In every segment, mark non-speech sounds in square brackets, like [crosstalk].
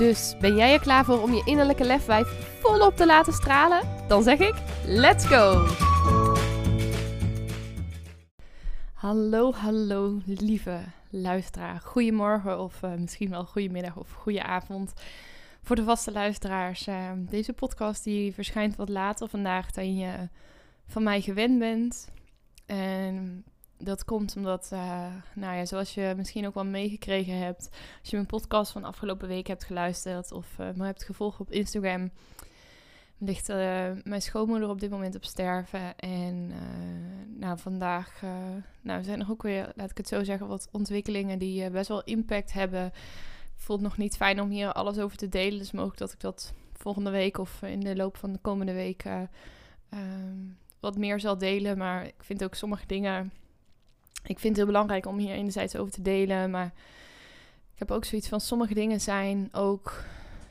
Dus ben jij er klaar voor om je innerlijke lefwijf volop te laten stralen? Dan zeg ik: let's go! Hallo, hallo, lieve luisteraar. Goedemorgen of uh, misschien wel goedemiddag of goede avond. Voor de vaste luisteraars, uh, deze podcast die verschijnt wat later vandaag dan je van mij gewend bent. En dat komt omdat, uh, nou ja, zoals je misschien ook wel meegekregen hebt, als je mijn podcast van afgelopen week hebt geluisterd of uh, me hebt gevolgd op Instagram, ligt uh, mijn schoonmoeder op dit moment op sterven. En nou, vandaag nou, zijn er ook weer, laat ik het zo zeggen, wat ontwikkelingen die best wel impact hebben. Voelt nog niet fijn om hier alles over te delen, dus mogelijk dat ik dat volgende week of in de loop van de komende week ehm, wat meer zal delen. Maar ik vind ook sommige dingen ik vind het heel belangrijk om hier enerzijds over te delen. Maar ik heb ook zoiets van sommige dingen zijn ook,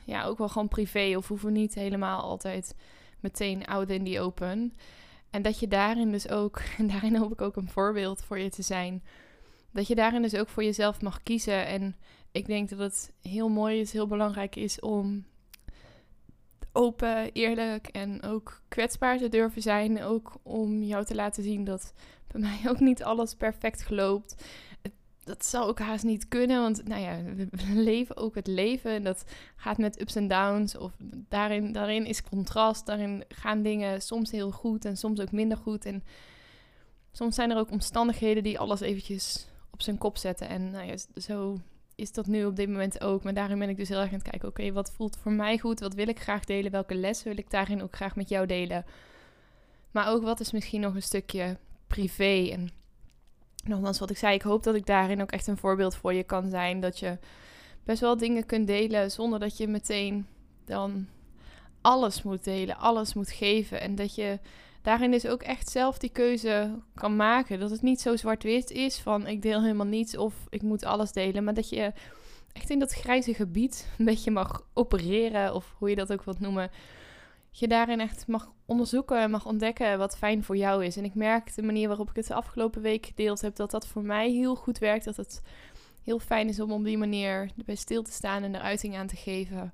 ja, ook wel gewoon privé. Of hoeven niet helemaal altijd meteen out in the open. En dat je daarin dus ook, [laughs] en daarin hoop ik ook een voorbeeld voor je te zijn. Dat je daarin dus ook voor jezelf mag kiezen. En ik denk dat het heel mooi is, heel belangrijk is om open, eerlijk en ook kwetsbaar te durven zijn. Ook om jou te laten zien dat bij [laughs] mij ook niet alles perfect geloopt. Dat zou ook haast niet kunnen, want nou ja, we [laughs] leven ook het leven. En dat gaat met ups en downs. Of daarin, daarin is contrast. Daarin gaan dingen soms heel goed en soms ook minder goed. En soms zijn er ook omstandigheden die alles eventjes op zijn kop zetten. En nou ja, zo is dat nu op dit moment ook. Maar daarin ben ik dus heel erg aan het kijken. Oké, wat voelt voor mij goed? Wat wil ik graag delen? Welke les wil ik daarin ook graag met jou delen? Maar ook wat is misschien nog een stukje privé. En nogmaals, wat ik zei, ik hoop dat ik daarin ook echt een voorbeeld voor je kan zijn. Dat je best wel dingen kunt delen zonder dat je meteen dan alles moet delen, alles moet geven. En dat je daarin dus ook echt zelf die keuze kan maken. Dat het niet zo zwart-wit is van ik deel helemaal niets of ik moet alles delen. Maar dat je echt in dat grijze gebied [laughs] een beetje mag opereren of hoe je dat ook wilt noemen je daarin echt mag onderzoeken en mag ontdekken wat fijn voor jou is. En ik merk de manier waarop ik het de afgelopen week gedeeld heb, dat dat voor mij heel goed werkt. Dat het heel fijn is om op die manier bij stil te staan en er uiting aan te geven.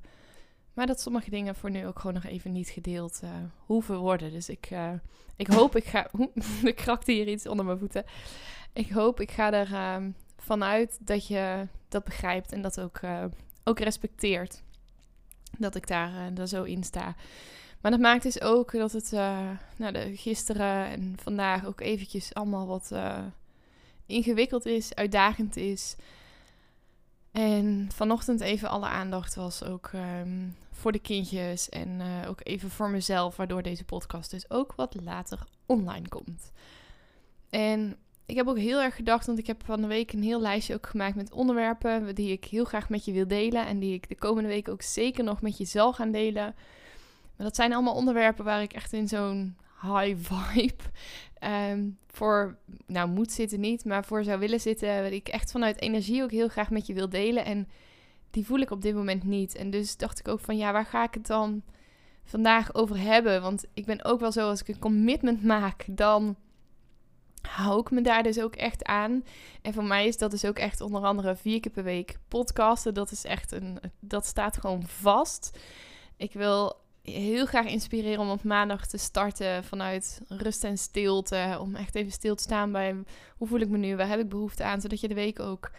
Maar dat sommige dingen voor nu ook gewoon nog even niet gedeeld uh, hoeven worden. Dus ik, uh, ik hoop, ik ga. [laughs] de krakte hier iets onder mijn voeten. Ik hoop, ik ga er uh, vanuit dat je dat begrijpt en dat ook, ook respecteert. Dat ik daar, daar zo in sta. Maar dat maakt dus ook dat het nou, de, gisteren en vandaag ook eventjes allemaal wat ingewikkeld is, uitdagend is. En vanochtend even alle aandacht was ook um, voor de kindjes en uh, ook even voor mezelf, waardoor deze podcast dus ook wat later online komt. En ik heb ook heel erg gedacht, want ik heb van de week een heel lijstje ook gemaakt met onderwerpen die ik heel graag met je wil delen en die ik de komende week ook zeker nog met je zal gaan delen. Maar dat zijn allemaal onderwerpen waar ik echt in zo'n high [laughs] vibe um, voor, nou moet zitten niet, maar voor zou willen zitten. Wat ik echt vanuit energie ook heel graag met je wil delen. En die voel ik op dit moment niet. En dus dacht ik ook van ja, waar ga ik het dan vandaag over hebben? Want ik ben ook wel zo, als ik een commitment maak, dan hou ik me daar dus ook echt aan. En voor mij is dat dus ook echt onder andere vier keer per week podcasten. Dat is echt een, dat staat gewoon vast. Ik wil heel graag inspireren om op maandag te starten vanuit rust en stilte. Om echt even stil te staan bij hoe voel ik me nu, waar heb ik behoefte aan, zodat je de week ook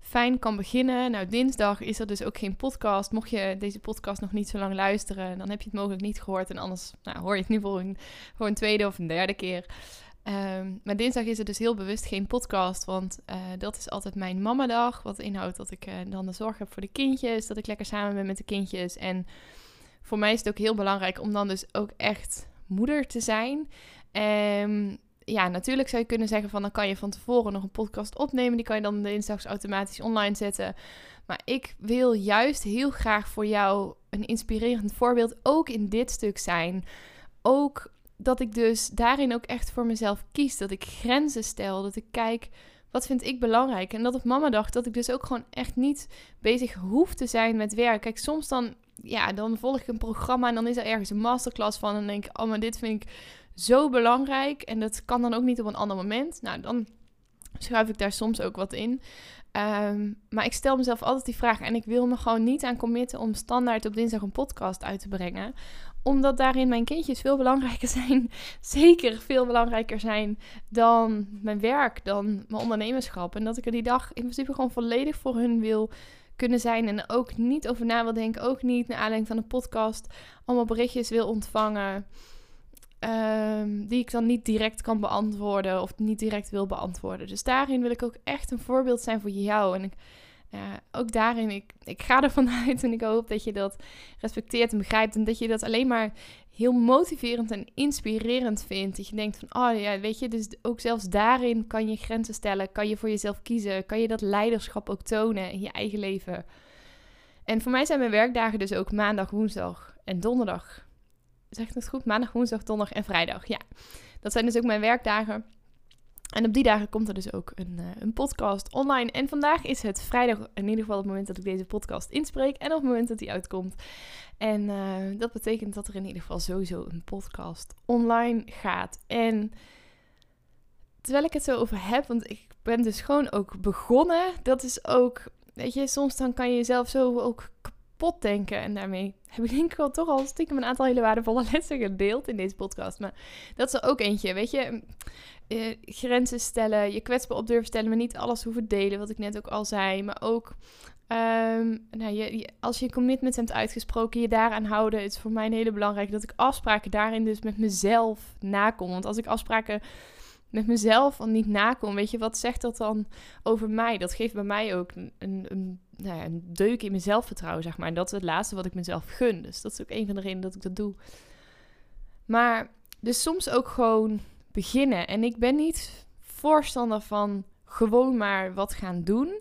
fijn kan beginnen. Nou, dinsdag is er dus ook geen podcast. Mocht je deze podcast nog niet zo lang luisteren, dan heb je het mogelijk niet gehoord. En anders nou, hoor je het nu voor een, tweede of een derde keer. Ehm, maar dinsdag is er dus heel bewust geen podcast, want uh, dat is altijd mijn mamadag. Wat inhoudt dat ik uh, dan de zorg heb voor de kindjes, dat ik lekker samen ben met de kindjes en voor mij is het ook heel belangrijk om dan dus ook echt moeder te zijn. En ja, natuurlijk zou je kunnen zeggen van dan kan je van tevoren nog een podcast opnemen. Die kan je dan dinsdags automatisch online zetten. Maar ik wil juist heel graag voor jou een inspirerend voorbeeld ook in dit stuk zijn. Ook dat ik dus daarin ook echt voor mezelf kies. Dat ik grenzen stel. Dat ik kijk, wat vind ik belangrijk? En dat op mama dacht dat ik dus ook gewoon echt niet bezig hoef te zijn met werk. Kijk, soms dan, ja, dan volg ik een programma en dan is er ergens een masterclass van. En dan denk ik, oh, maar dit vind ik zo belangrijk. En dat kan dan ook niet op een ander moment. Nou, dan schuif ik daar soms ook wat in. Ehm, maar ik stel mezelf altijd die vraag en ik wil me gewoon niet aan committen om standaard op dinsdag een podcast uit te brengen. Omdat daarin mijn kindjes veel belangrijker [laughs] zijn. Zeker veel belangrijker zijn dan mijn werk, dan mijn ondernemerschap. En dat ik er die dag in principe gewoon volledig voor hun wil kunnen zijn. En ook niet over na wil denken. Ook niet naar aanleiding van een podcast allemaal berichtjes wil ontvangen. Ehm, die ik dan niet direct kan beantwoorden of niet direct wil beantwoorden. Dus daarin wil ik ook echt een voorbeeld zijn voor jou. En ik, ook daarin, ik, ik ga ervan [laughs] uit en ik hoop dat je dat respecteert en begrijpt. En dat je dat alleen maar heel motiverend en inspirerend vindt. Dat je denkt van, oh ja, weet je, dus ook zelfs daarin kan je grenzen stellen. Kan je voor jezelf kiezen. Kan je dat leiderschap ook tonen in je eigen leven. En voor mij zijn mijn werkdagen dus ook maandag, woensdag en donderdag zeg het goed? Maandag, woensdag, donderdag en vrijdag. Ja, dat zijn dus ook mijn werkdagen. En op die dagen komt er dus ook een, uh, een podcast online. En vandaag is het vrijdag, in ieder geval het moment dat ik deze podcast inspreek. En op het moment dat die uitkomt. En uh, dat betekent dat er in ieder geval sowieso een podcast online gaat. En terwijl ik het zo over heb, want ik ben dus gewoon ook begonnen. Dat is ook, weet je, soms dan kan je jezelf zo ook pot denken. En daarmee heb ik denk ik wel toch al stiekem een aantal hele waardevolle [laughs] lessen gedeeld in deze podcast. Maar dat is er ook eentje, weet je. Uh, grenzen stellen, je kwetsbaar op durven stellen, maar niet alles hoeven delen, wat ik net ook al zei. Maar ook ehm, nou, je, als je commitment hebt uitgesproken, je daaraan houden. Is voor mij een hele belangrijk dat ik afspraken daarin dus met mezelf nakom. Want als ik afspraken met mezelf al niet nakom, weet je, wat zegt dat dan over mij? Dat geeft bij mij ook een, een, nou ja, een deuk in mijn zelfvertrouwen, zeg maar. En dat is het laatste wat ik mezelf gun. Dus dat is ook een van de redenen dat ik dat doe. Maar dus soms ook gewoon beginnen. En ik ben niet voorstander van gewoon maar wat gaan doen.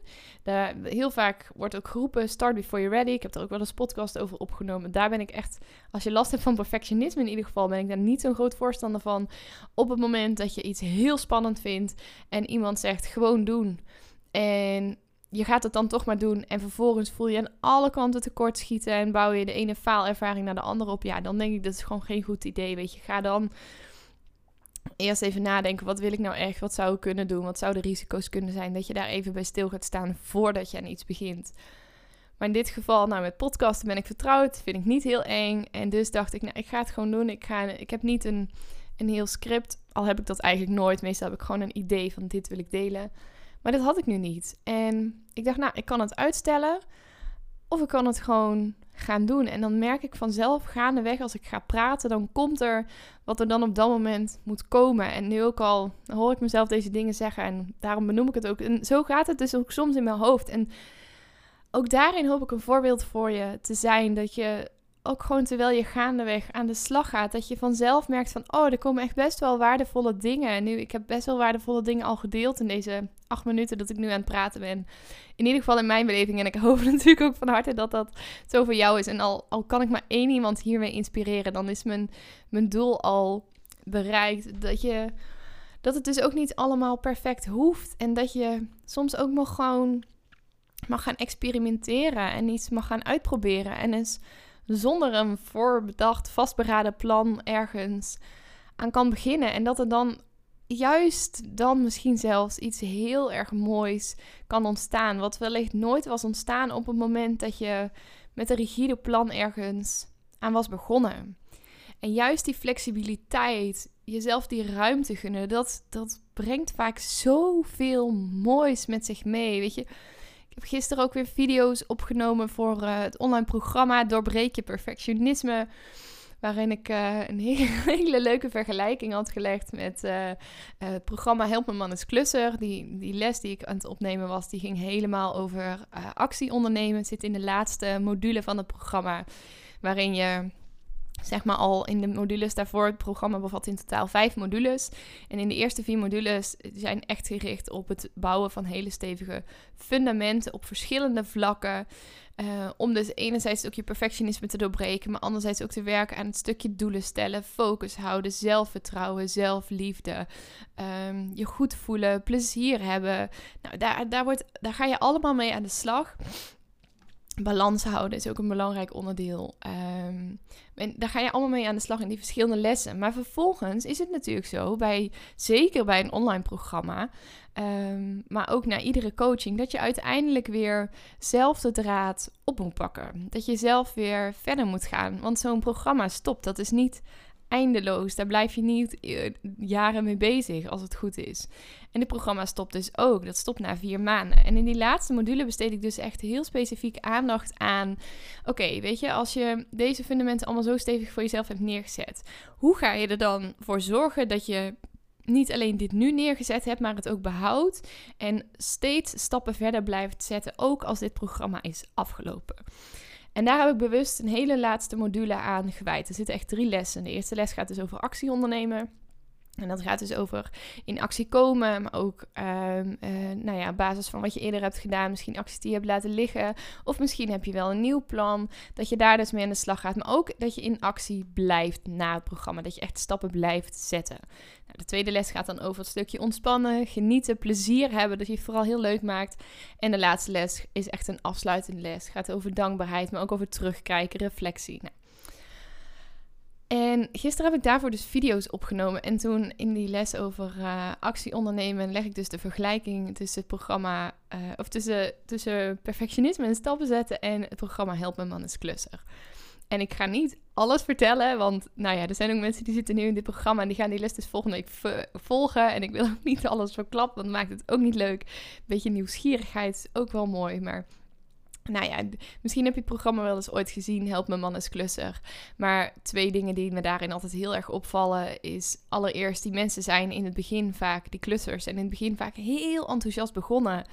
heel vaak wordt ook geroepen, start before you're ready. Ik heb er ook wel eens podcast over opgenomen. Daar ben ik echt, als je last hebt van perfectionisme in ieder geval, ben ik daar niet zo'n groot voorstander van. Op het moment dat je iets heel spannend vindt en iemand zegt gewoon doen. En je gaat het dan toch maar doen en vervolgens voel je aan alle kanten tekort schieten en bouw je de ene faalervaring naar de andere op. Ja, dan denk ik dat is gewoon geen goed idee. Weet je, ga dan eerst even nadenken, wat wil ik nou echt? Wat zou ik kunnen doen? Wat zouden de risico's kunnen zijn? Dat je daar even bij stil gaat staan voordat je aan iets begint. Maar in dit geval, nou met podcasten ben ik vertrouwd, vind ik niet heel eng. En dus dacht ik, nou ik ga het gewoon doen. Ik, ga, ik heb niet een, een heel script, al heb ik dat eigenlijk nooit. Meestal heb ik gewoon een idee van dit wil ik delen. Maar dat had ik nu niet. En ik dacht, nou, ik kan het uitstellen. Of ik kan het gewoon gaan doen. En dan merk ik vanzelf gaandeweg als ik ga praten, dan komt er wat er dan op dat moment moet komen. En nu ook al hoor ik mezelf deze dingen zeggen en daarom benoem ik het ook. En zo gaat het dus ook soms in mijn hoofd. En ook daarin hoop ik een voorbeeld voor je te zijn. Dat je ook gewoon terwijl je gaandeweg aan de slag gaat, dat je vanzelf merkt van, oh, er komen echt best wel waardevolle dingen. En nu, ik heb best wel waardevolle dingen al gedeeld in deze acht minuten dat ik nu aan het praten ben. In ieder geval in mijn beleving. En ik hoop [laughs] natuurlijk ook van harte dat dat zo voor jou is. En al, al kan ik maar één iemand hiermee inspireren, dan is mijn, mijn doel al bereikt. Dat je dat het dus ook niet allemaal perfect hoeft. En dat je soms ook nog gewoon mag gaan experimenteren en iets mag gaan uitproberen. En eens zonder een voorbedacht, vastberaden plan ergens aan kan beginnen. En dat er dan juist dan misschien zelfs iets heel erg moois kan ontstaan. Wat wellicht nooit was ontstaan op het moment dat je met een rigide plan ergens aan was begonnen. En juist die flexibiliteit, jezelf die ruimte gunnen, dat, dat brengt vaak zoveel moois met zich mee. Weet je, heb gisteren ook weer video's opgenomen voor uh, het online programma Doorbreek je perfectionisme. Waarin ik uh, een [laughs] hele, leuke vergelijking had gelegd met uh, het programma Help mijn man is klusser. Die, die les die ik aan het opnemen was, die ging helemaal over actie ondernemen. Zit in de laatste module van het programma. Waarin je zeg maar al in de modules daarvoor. Het programma bevat in totaal vijf modules. En in de eerste vier modules zijn echt gericht op het bouwen van hele stevige fundamenten op verschillende vlakken. Uh, om dus enerzijds ook je perfectionisme te doorbreken, maar anderzijds ook te werken aan het stukje doelen stellen, focus houden, zelfvertrouwen, zelfliefde, um, je goed voelen, plezier hebben. Nou, daar, daar, wordt, daar ga je allemaal mee aan de slag balans houden is ook een belangrijk onderdeel. Um, en daar ga je allemaal mee aan de slag in die verschillende lessen. Maar vervolgens is het natuurlijk zo, bij, zeker bij een online programma, um, maar ook na iedere coaching, dat je uiteindelijk weer zelf de draad op moet pakken. Dat je zelf weer verder moet gaan. Want zo'n programma stopt. Dat is niet eindeloos. Daar blijf je niet eh, jaren mee bezig als het goed is. En dit programma stopt dus ook. Dat stopt na vier maanden. En in die laatste module besteed ik dus echt heel specifiek aandacht aan. Oké, weet je, als je deze fundamenten allemaal zo stevig voor jezelf hebt neergezet, hoe ga je er dan voor zorgen dat je niet alleen dit nu neergezet hebt, maar het ook behoudt en steeds stappen verder blijft zetten, ook als dit programma is afgelopen. En daar heb ik bewust een hele laatste module aan gewijd. Er zitten echt drie lessen. De eerste les gaat dus over actie ondernemen. En dat gaat dus over in actie komen, maar ook um, nou ja, basis van wat je eerder hebt gedaan, misschien acties die je hebt laten liggen. Of misschien heb je wel een nieuw plan, dat je daar dus mee aan de slag gaat. Maar ook dat je in actie blijft na het programma, dat je echt stappen blijft zetten. Nou, de tweede les gaat dan over het stukje ontspannen, genieten, plezier hebben, dat je het vooral heel leuk maakt. En de laatste les is echt een afsluitende les. gaat over dankbaarheid, maar ook over terugkijken, reflectie. Nou, en gisteren heb ik daarvoor dus video's opgenomen. En toen in die les over uh, actie ondernemen leg ik dus de vergelijking tussen het programma, uh, of tussen, tussen perfectionisme en stappen zetten en het programma Help Mijn Man is Klusser. En ik ga niet alles vertellen, want nou ja, er zijn ook mensen die zitten nu in dit programma en die gaan die les dus volgende week volgen. En ik wil [laughs] ook niet alles verklappen, want dat maakt het ook niet leuk. Een beetje nieuwsgierigheid is ook wel mooi, maar nou ja, misschien heb je het programma wel eens ooit gezien, Help mijn man is klusser. Maar twee dingen die me daarin altijd heel erg opvallen is... allereerst, die mensen zijn in het begin vaak, die klussers... en in het begin vaak heel enthousiast begonnen.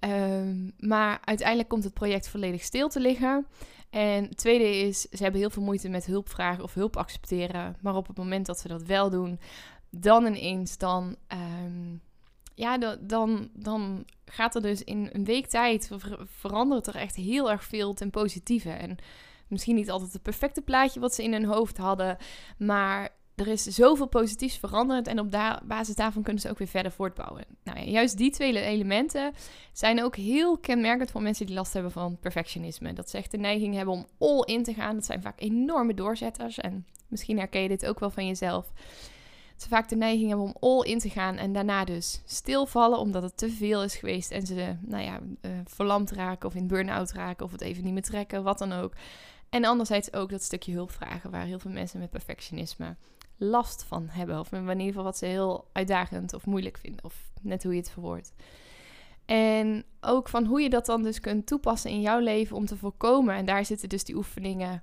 Um, maar uiteindelijk komt het project volledig stil te liggen. En het tweede is, ze hebben heel veel moeite met hulp vragen of hulp accepteren. Maar op het moment dat ze dat wel doen, dan ineens dan... Um, ja, dan, dan gaat er dus in een week tijd verandert er echt heel erg veel ten positieve. En misschien niet altijd het perfecte plaatje wat ze in hun hoofd hadden, maar er is zoveel positiefs veranderd en op basis daarvan kunnen ze ook weer verder voortbouwen. Nou ja, juist die twee elementen zijn ook heel kenmerkend voor mensen die last hebben van perfectionisme. Dat ze echt de neiging hebben om all in te gaan. Dat zijn vaak enorme doorzetters en misschien herken je dit ook wel van jezelf ze vaak de neiging hebben om all in te gaan en daarna dus stilvallen omdat het te veel is geweest en ze, nou ja, uh, verlamd raken of in burn-out raken of het even niet meer trekken, wat dan ook. En anderzijds ook dat stukje hulp vragen waar heel veel mensen met perfectionisme last van hebben. Of in ieder geval wat ze heel uitdagend of moeilijk vinden. Of net hoe je het verwoordt. En ook van hoe je dat dan dus kunt toepassen in jouw leven om te voorkomen. En daar zitten dus die oefeningen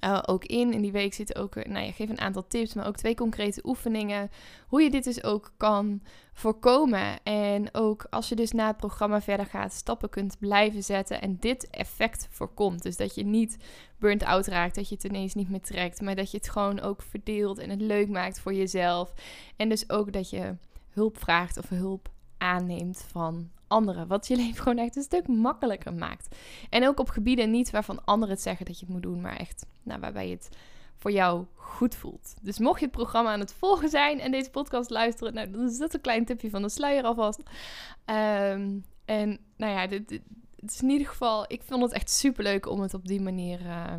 uh, ook in. In die week zitten ook, eh, nou ja, geef een aantal tips, maar ook twee concrete oefeningen. Hoe je dit dus ook kan voorkomen. En ook als je dus na het programma verder gaat, stappen kunt blijven zetten en dit effect voorkomt. Dus dat je niet burnt out raakt, dat je het ineens niet meer trekt, maar dat je het gewoon ook verdeelt en het leuk maakt voor jezelf. En dus ook dat je hulp vraagt of hulp aanneemt van anderen. Wat je leven gewoon echt een stuk makkelijker maakt. En ook op gebieden niet waarvan anderen het zeggen dat je het moet doen, maar echt nou, waarbij je het voor jou goed voelt. Dus mocht je het programma aan het volgen zijn en deze podcast luisteren, nou, dan is dat een klein tipje van de sluier alvast. Um, en nou ja, dit, is in ieder geval, ik vond het echt super leuk om het op die manier uh,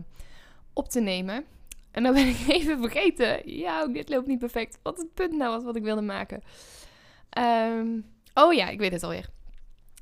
op te nemen. En dan ben ik [laughs] even vergeten. Ja, dit loopt niet perfect. Wat het punt nou was wat ik wilde maken. Um, oh ja, ik weet het alweer.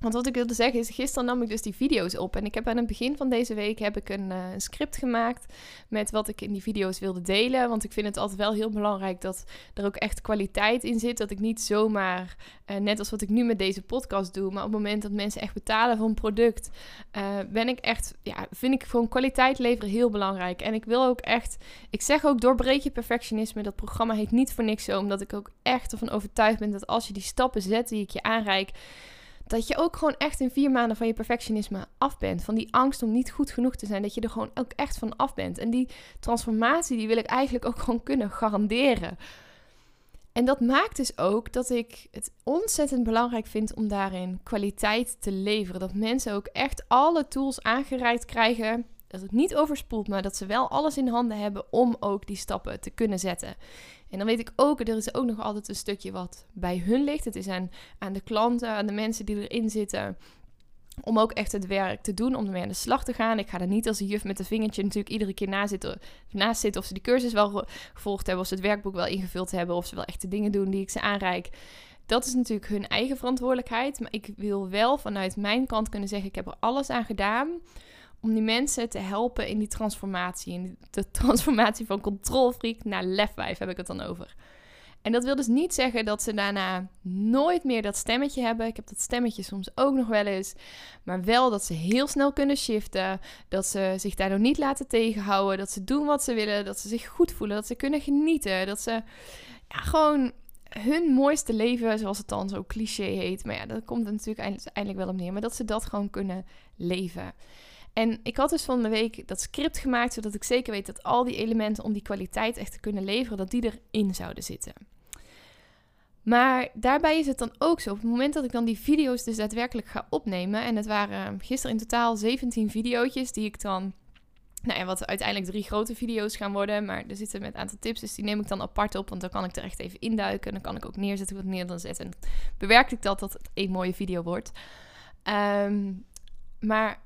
Want wat ik wilde zeggen is, gisteren nam ik dus die video's op. En ik heb aan het begin van deze week heb ik een, uh, een, script gemaakt met wat ik in die video's wilde delen. Want ik vind het altijd wel heel belangrijk dat er ook echt kwaliteit in zit. Dat ik niet zomaar, uh, net als wat ik nu met deze podcast doe, maar op het moment dat mensen echt betalen voor een product, uh, ben ik echt, ja, vind ik gewoon kwaliteit leveren heel belangrijk. En ik wil ook echt, ik zeg ook doorbreek je perfectionisme. Dat programma heet niet voor niks zo, omdat ik ook echt ervan overtuigd ben dat als je die stappen zet die ik je aanreik dat je ook gewoon echt in vier maanden van je perfectionisme af bent. Van die angst om niet goed genoeg te zijn. Dat je er gewoon ook echt van af bent. En die transformatie, die wil ik eigenlijk ook gewoon kunnen garanderen. En dat maakt dus ook dat ik het ontzettend belangrijk vind om daarin kwaliteit te leveren. Dat mensen ook echt alle tools aangereikt krijgen. Dat het niet overspoelt, maar dat ze wel alles in handen hebben om ook die stappen te kunnen zetten. En dan weet ik ook, er is ook nog altijd een stukje wat bij hun ligt. Het is aan, de klanten, aan de mensen die erin zitten. Om ook echt het werk te doen, om ermee aan de slag te gaan. Ik ga er niet als een juf met een vingertje natuurlijk iedere keer naast zitten, naast zitten of ze die cursus wel gevolgd hebben, of ze het werkboek wel ingevuld hebben, of ze wel echt de dingen doen die ik ze aanreik. Dat is natuurlijk hun eigen verantwoordelijkheid. Maar ik wil wel vanuit mijn kant kunnen zeggen: ik heb er alles aan gedaan om die mensen te helpen in die transformatie. In de [laughs] transformatie van controlfreak naar lefwijf heb ik het dan over. En dat wil dus niet zeggen dat ze daarna nooit meer dat stemmetje hebben. Ik heb dat stemmetje soms ook nog wel eens. Maar wel dat ze heel snel kunnen shiften. Dat ze zich daardoor niet laten tegenhouden. Dat ze doen wat ze willen. Dat ze zich goed voelen. Dat ze kunnen genieten. Dat ze ja, gewoon hun mooiste leven, zoals het dan zo cliché heet. Maar ja, dat komt er natuurlijk eindelijk wel op neer. Maar dat ze dat gewoon kunnen leven. En ik had dus van de week dat script gemaakt, zodat ik zeker weet dat al die elementen om die kwaliteit echt te kunnen leveren, dat die erin zouden zitten. Maar daarbij is het dan ook zo, op het moment dat ik dan die video's dus daadwerkelijk ga opnemen, en het waren gisteren in totaal 17 video's die ik dan, nou ja, wat uiteindelijk drie grote video's gaan worden, maar er zitten met een aantal tips, dus die neem ik dan apart op, want dan kan ik er echt even induiken, en dan kan ik ook neerzetten wat neer dan zetten, en bewerk ik dat dat het een mooie video wordt. Ehm, maar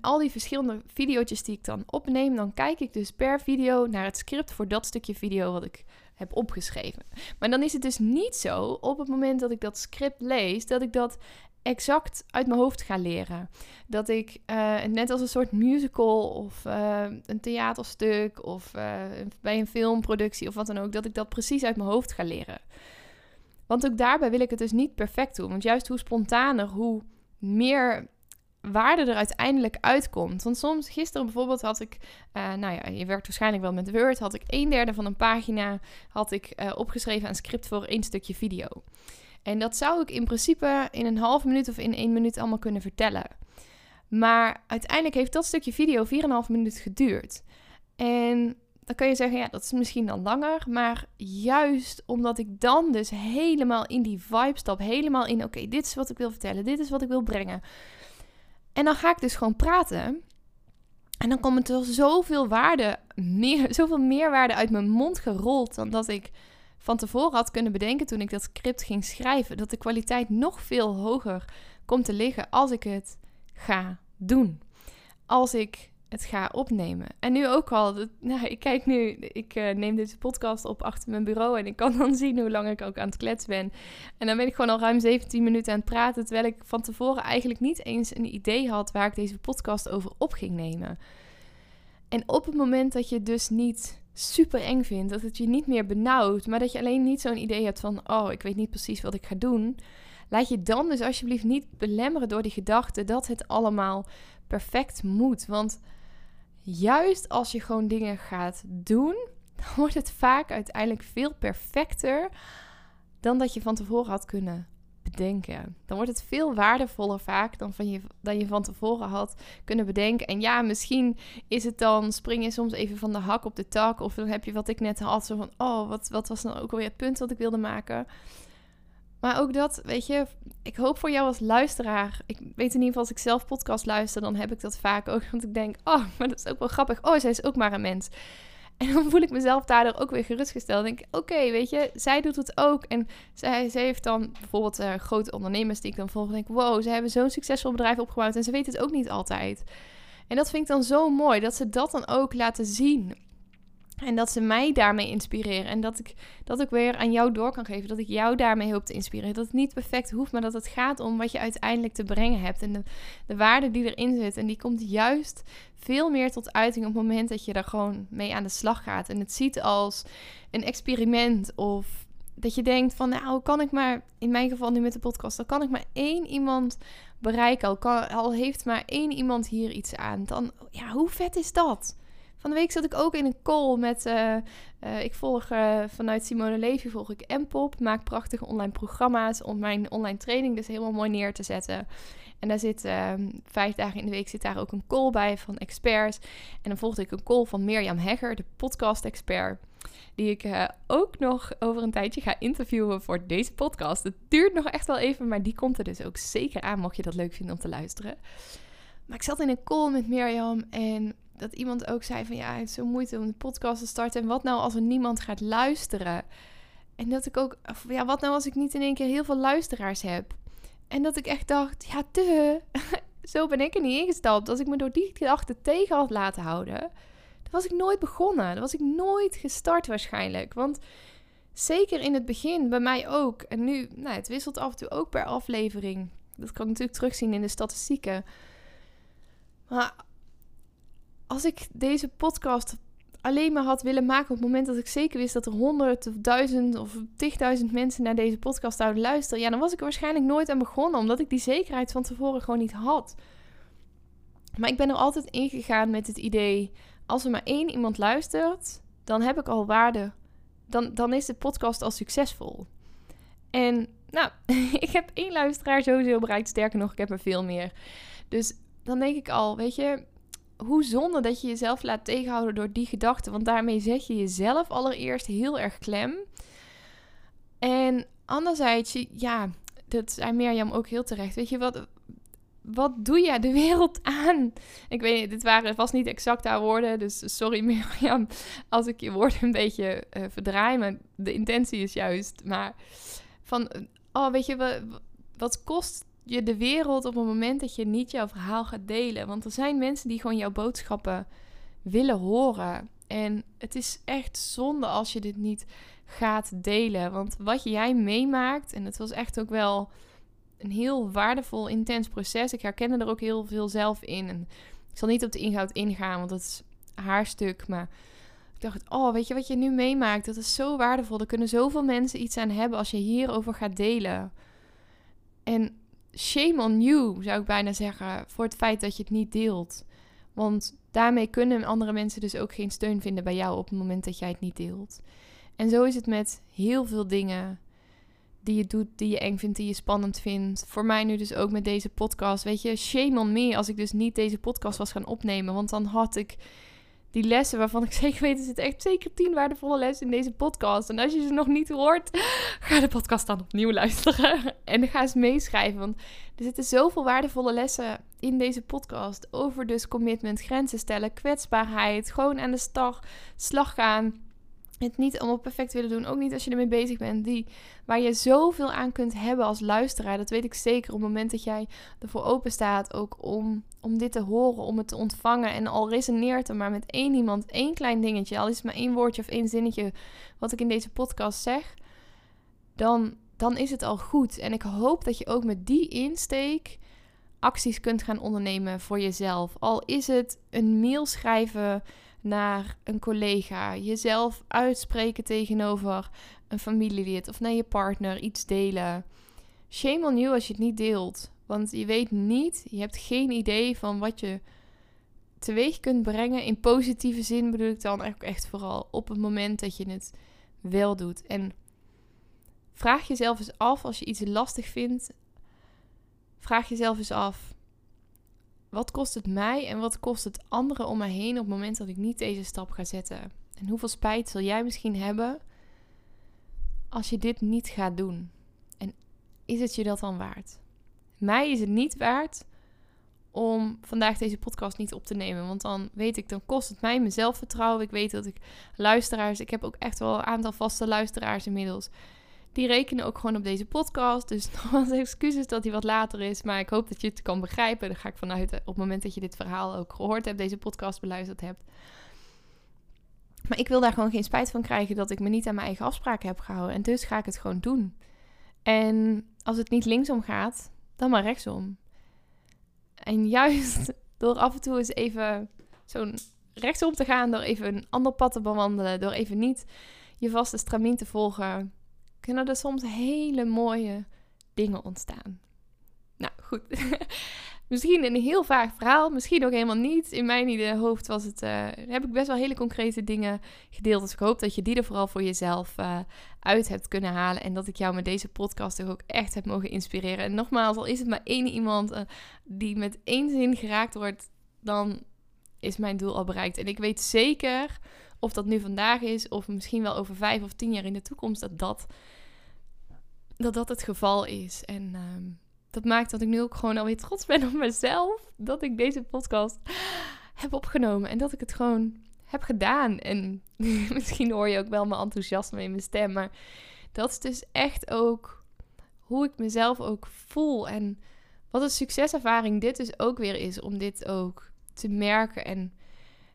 al die verschillende video's die ik dan opneem, dan kijk ik dus per video naar het script voor dat stukje video wat ik heb opgeschreven. Maar dan is het dus niet zo op het moment dat ik dat script lees, dat ik dat exact uit mijn hoofd ga leren. Dat ik uh, net als een soort musical of uh, een theaterstuk of uh, bij een filmproductie of wat dan ook, dat ik dat precies uit mijn hoofd ga leren. Want ook daarbij wil ik het dus niet perfect doen. Want juist hoe spontaner, hoe meer waarde er uiteindelijk uitkomt. Want soms, gisteren bijvoorbeeld had ik, uh, nou ja, je werkt waarschijnlijk wel met Word, had ik een derde van een pagina had ik uh, opgeschreven aan script voor één stukje video. En dat zou ik in principe in een half minuut of in één minuut allemaal kunnen vertellen. Maar uiteindelijk heeft dat stukje video 4,5 minuut geduurd. En dan kun je zeggen, ja, dat is misschien dan langer. Maar juist omdat ik dan dus helemaal in die vibe stap, helemaal in, oké, dit is wat ik wil vertellen, dit is wat ik wil brengen en dan ga ik dus gewoon praten. En dan komt er zoveel waarde, meer, [laughs] zoveel meerwaarde uit mijn mond gerold dan dat ik van tevoren had kunnen bedenken toen ik dat script ging schrijven. Dat de kwaliteit nog veel hoger komt te liggen als ik het ga doen. Als ik het ga opnemen. En nu ook al, nou, ik kijk nu, ik uh, neem deze podcast op achter mijn bureau en ik kan dan [laughs] zien hoe lang ik ook aan het kletsen ben. En dan ben ik gewoon al ruim 17 minuten aan het praten, terwijl ik van tevoren eigenlijk niet eens een idee had waar ik deze podcast over op ging nemen. En op het moment dat je dus niet super eng vindt, dat het je niet meer benauwt, maar dat je alleen niet zo'n idee hebt van, oh, ik weet niet precies wat ik ga doen, laat je dan dus alsjeblieft niet belemmeren door die gedachte dat het allemaal perfect moet. Want juist als je gewoon dingen gaat doen, [laughs] dan wordt het vaak uiteindelijk veel perfecter dan dat je van tevoren had kunnen bedenken. Dan wordt het veel waardevoller vaak dan, van je, dan je van tevoren had kunnen bedenken. En ja, misschien is het dan, spring je soms even van de hak op de tak. Of dan heb je wat ik net had, zo van, oh, wat, wat was nou ook alweer het punt wat ik wilde maken. Maar ook dat, weet je, ik hoop voor jou als luisteraar. Ik weet in ieder geval, als ik zelf podcast luister, dan heb ik dat vaak ook. Want ik denk, oh, maar dat is ook wel grappig. Oh, zij is ook maar een mens. [laughs] En dan voel ik mezelf daardoor ook weer gerustgesteld. denk ik, oké, weet je, zij doet het ook. En zij, zij heeft dan bijvoorbeeld uh, grote ondernemers die ik dan volg. denk wow, ze hebben zo'n succesvol bedrijf opgebouwd. En ze weten het ook niet altijd. En dat vind ik dan zo mooi, dat ze dat dan ook laten zien. En dat ze mij daarmee inspireren. En dat ik dat ik weer aan jou door kan geven. Dat ik jou daarmee hoop te inspireren. Dat het niet perfect hoeft, maar dat het gaat om wat je uiteindelijk te brengen hebt. En de, de waarde die erin zit. En die komt juist veel meer tot uiting op het moment dat je er gewoon mee aan de slag gaat. En het ziet als een experiment. Of dat je denkt van nou kan ik maar, in mijn geval nu met de podcast, dan kan ik maar één iemand bereiken. Al, al heeft maar één iemand hier iets aan. Dan, ja, hoe vet is dat? Van de week zat ik ook in een call met, uh, uh, ik volg uh, vanuit Simone Levy, volg ik Mpop, maak prachtige online programma's om mijn online training dus helemaal mooi neer te zetten. En daar zit ehm, vijf dagen in de week zit daar ook een call bij van experts. En dan volgde ik een call van Mirjam Hegger, de podcast-expert. Die ik ook nog over een tijdje ga interviewen voor deze podcast. Het duurt nog echt wel even, maar die komt er dus ook zeker aan, mocht je dat leuk vinden om te luisteren. Maar ik zat in een call met Mirjam en dat iemand ook zei van ja, het is zo moeite om de podcast te starten. En wat nou als er niemand gaat luisteren? En dat ik ook, ja, wat nou als ik niet in één keer heel veel luisteraars heb? En dat ik echt dacht, ja, te, [laughs] zo ben ik er niet ingestapt. Als ik me door die gedachte tegen had laten houden, dan was ik nooit begonnen. Dan was ik nooit gestart waarschijnlijk. Want zeker in het begin, bij mij ook. En nu, nou, het wisselt af en toe ook per aflevering. Dat kan ik natuurlijk terugzien in de statistieken. Maar als ik deze podcast alleen maar had willen maken op het moment dat ik zeker wist dat er honderd of duizend of tigduizend mensen naar deze podcast zouden luisteren, ja, dan was ik er waarschijnlijk nooit aan begonnen, omdat ik die zekerheid van tevoren gewoon niet had. Maar ik ben er altijd ingegaan met het idee: als er maar één iemand luistert, dan heb ik al waarde. Dan, dan is de podcast al succesvol. En nou, [laughs] ik heb één luisteraar sowieso bereikt. Sterker nog, ik heb er veel meer. Dus dan denk ik al, weet je, hoe zonde dat je jezelf laat tegenhouden door die gedachten. Want daarmee zet je jezelf allereerst heel erg klem. En anderzijds, ja, dat zei Mirjam ook heel terecht. Weet je, wat, wat doe je de wereld aan? Ik weet niet, dit waren vast niet exact haar woorden. Dus sorry [laughs] Mirjam als ik je woorden een beetje uh, verdraai. Maar de intentie is juist. Maar van, oh weet je, wat, wat kost je de wereld op het moment dat je niet jouw verhaal gaat delen. Want er zijn mensen die gewoon jouw boodschappen willen horen. En het is echt zonde als je dit niet gaat delen. Want wat jij meemaakt, en het was echt ook wel een heel waardevol, intens proces. Ik herkende er ook heel veel zelf in. En ik zal niet op de inhoud ingaan, want dat is haar stuk. Maar ik dacht, oh, weet je wat je nu meemaakt? Dat is zo waardevol. Er kunnen zoveel mensen iets aan hebben als je hierover gaat delen. En shame on you, zou ik bijna zeggen, voor het feit dat je het niet deelt. Want daarmee kunnen andere mensen dus ook geen steun vinden bij jou op het moment dat jij het niet deelt. En zo is het met heel veel dingen die je doet, die je eng vindt, die je spannend vindt. Voor mij nu dus ook met deze podcast. Weet je, shame on me als ik dus niet deze podcast was gaan opnemen. Want dan had ik die lessen waarvan ik [laughs] zeker weet, er zitten echt zeker tien waardevolle lessen in deze podcast. En als je ze nog niet hoort, [laughs] ga de podcast dan opnieuw luisteren. [laughs] En ga eens meeschrijven, want er zitten zoveel waardevolle lessen in deze podcast. Over dus commitment, grenzen stellen, kwetsbaarheid, gewoon aan de start, slag gaan het niet allemaal perfect willen doen. Ook niet als je ermee bezig bent. Die, waar je zoveel aan kunt hebben als luisteraar. Dat weet ik zeker op het moment dat jij ervoor open staat. Ook om, om dit te horen, om het te ontvangen. En al resoneert er maar met één iemand, één klein dingetje. Al is het maar één woordje of één zinnetje wat ik in deze podcast zeg. Dan, dan is het al goed. En ik hoop dat je ook met die insteek acties kunt gaan ondernemen voor jezelf. Al is het een mail schrijven naar een collega, jezelf uitspreken tegenover een familielid of naar je partner, iets delen. Shame on you als je het niet deelt. Want je weet niet, je hebt geen idee van wat je teweeg kunt brengen. In positieve zin bedoel ik dan eigenlijk echt vooral op het moment dat je het wel doet. En vraag jezelf eens af als je iets lastig vindt. Vraag jezelf eens af: wat kost het mij en wat kost het anderen om me heen op het moment dat ik niet deze stap ga zetten? En hoeveel spijt zal jij misschien hebben als je dit niet gaat doen? En is het je dat dan waard? Mij is het niet waard om vandaag deze podcast niet op te nemen. Want dan weet ik, dan kost het mij mijn zelfvertrouwen. Ik weet dat ik luisteraars, ik heb ook echt wel een aantal vaste luisteraars inmiddels die rekenen ook gewoon op deze podcast. Dus [laughs] nogmaals excuses dat hij wat later is. Maar ik hoop dat je het kan begrijpen. Daar ga ik vanuit op het moment dat je dit verhaal ook gehoord hebt, deze podcast beluisterd hebt. Maar ik wil daar gewoon geen spijt van krijgen dat ik me niet aan mijn eigen afspraken heb gehouden. En dus ga ik het gewoon doen. En als het niet linksom gaat, dan maar rechtsom. En juist [laughs] door af en toe eens even zo'n rechtsom te gaan, door even een ander pad te bewandelen, door even niet je vaste stramien te volgen, kunnen er soms hele mooie dingen ontstaan. Nou goed, [laughs] Misschien een heel vaag verhaal, misschien ook helemaal niet. In mijn hoofd was het, uh, heb ik best wel hele concrete dingen gedeeld. Dus ik hoop dat je die er vooral voor jezelf uh, uit hebt kunnen halen. En dat ik jou met deze podcast ook echt heb mogen inspireren. En nogmaals, al is het maar één iemand uh, die met één zin geraakt wordt, dan is mijn doel al bereikt. En ik weet zeker, of dat nu vandaag is, of misschien wel over vijf of tien jaar in de toekomst, dat dat, dat, dat het geval is. En ehm, dat maakt dat ik nu ook gewoon alweer trots ben op mezelf. Dat ik deze podcast heb opgenomen. En dat ik het gewoon heb gedaan. En [laughs] misschien hoor je ook wel mijn enthousiasme in mijn stem. Maar dat is dus echt ook hoe ik mezelf ook voel. En wat een succeservaring dit dus ook weer is. Om dit ook te merken. En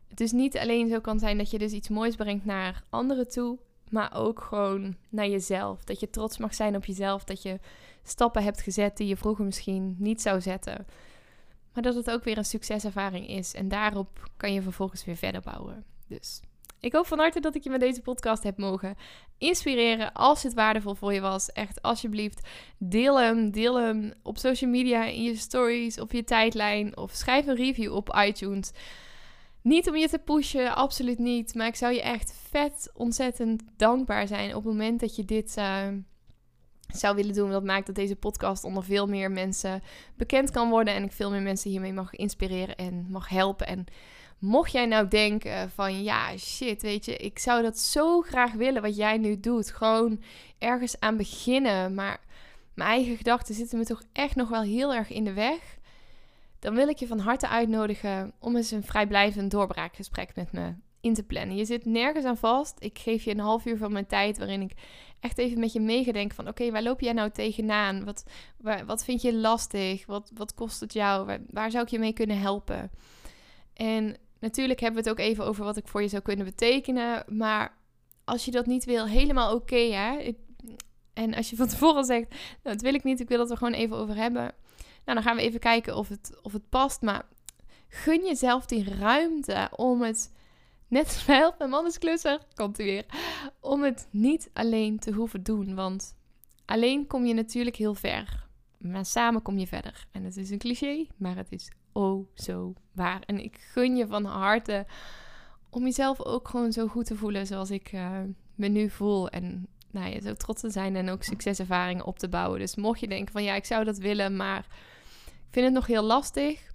het dus niet alleen zo kan zijn dat je dus iets moois brengt naar anderen toe. Maar ook gewoon naar jezelf. Dat je trots mag zijn op jezelf. Dat je stappen hebt gezet die je vroeger misschien niet zou zetten. Maar dat het ook weer een succeservaring is. En daarop kan je vervolgens weer verder bouwen. Dus ik hoop van harte dat ik je met deze podcast heb mogen inspireren. Als het waardevol voor je was, echt alsjeblieft deel hem. Deel hem op social media, in je stories, op je tijdlijn. Of schrijf een review op iTunes. Niet om je te pushen, absoluut niet. Maar ik zou je echt vet ontzettend dankbaar zijn op het moment dat je dit... Uh, zou willen doen. Dat maakt dat deze podcast onder veel meer mensen bekend kan worden. En ik veel meer mensen hiermee mag inspireren en mag helpen. En mocht jij nou denken van ja, shit, weet je, ik zou dat zo graag willen wat jij nu doet. Gewoon ergens aan beginnen. Maar mijn eigen gedachten zitten me toch echt nog wel heel erg in de weg. Dan wil ik je van harte uitnodigen om eens een vrijblijvend doorbraakgesprek met me in te plannen. Je zit nergens aan vast. Ik geef je een half uur van mijn tijd waarin ik echt even met je meegedenk van... oké, waar loop jij nou tegenaan? Wat, wat vind je lastig? Wat, wat kost het jou? Waar, zou ik je mee kunnen helpen? En natuurlijk hebben we het ook even over wat ik voor je zou kunnen betekenen. Maar als je dat niet wil, helemaal oké, hè? en als je van tevoren zegt, nou, dat wil ik niet, ik wil het er gewoon even over hebben. Nou, dan gaan we even kijken of het, of het past. Maar gun jezelf die ruimte om het Net mij, mijn man is klusser, komt u weer. Om het niet alleen te hoeven doen. Want alleen kom je natuurlijk heel ver. Maar samen kom je verder. En het is een cliché, maar het is oh zo waar. En ik gun je van harte om jezelf ook gewoon zo goed te voelen zoals ik uh, me nu voel. En nou ja, zo trots te zijn en ook succeservaringen op te bouwen. Dus mocht je denken van ja, ik zou dat willen, maar vind het nog heel lastig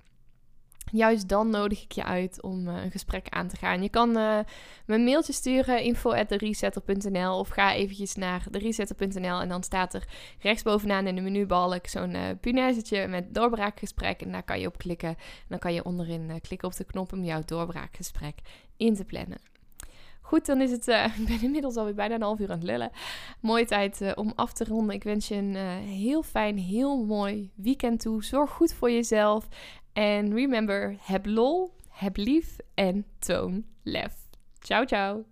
juist dan nodig ik je uit om uh, een gesprek aan te gaan. Je kan uh, me een mailtje sturen, info.deresetter.nl of ga eventjes naar deresetter.nl en dan staat er rechtsbovenaan in de menubalk zo'n uh, met doorbraakgesprek en daar kan je op klikken. En dan kan je onderin klikken op de knop om jouw doorbraakgesprek in te plannen. Goed, dan is het. [laughs] ik ben inmiddels alweer bijna een half uur aan het lullen. Mooie tijd om af te ronden. Ik wens je een heel fijn, heel mooi weekend toe. Zorg goed voor jezelf. En remember, heb lol, heb lief en toon lef. Ciao, ciao.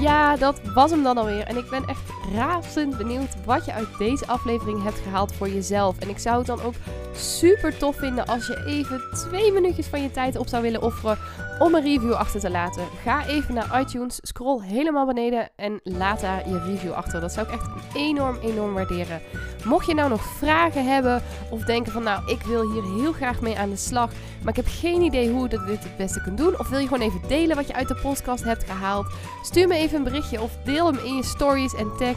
Ja, dat was hem dan alweer. En ik ben echt razend benieuwd wat je uit deze aflevering hebt gehaald voor jezelf. En ik zou het dan ook super tof vinden als je even twee minuutjes van je tijd op zou willen offeren om een review achter te laten. Ga even naar iTunes, scroll helemaal beneden en laat daar je review achter. Dat zou ik echt enorm, enorm waarderen. Mocht je nou nog vragen hebben of denken van nou, ik wil hier heel graag mee aan de slag, maar ik heb geen idee hoe je dit het beste kunt doen. Of wil je gewoon even delen wat je uit de podcast hebt gehaald? Stuur me even een berichtje of deel hem in je stories en tag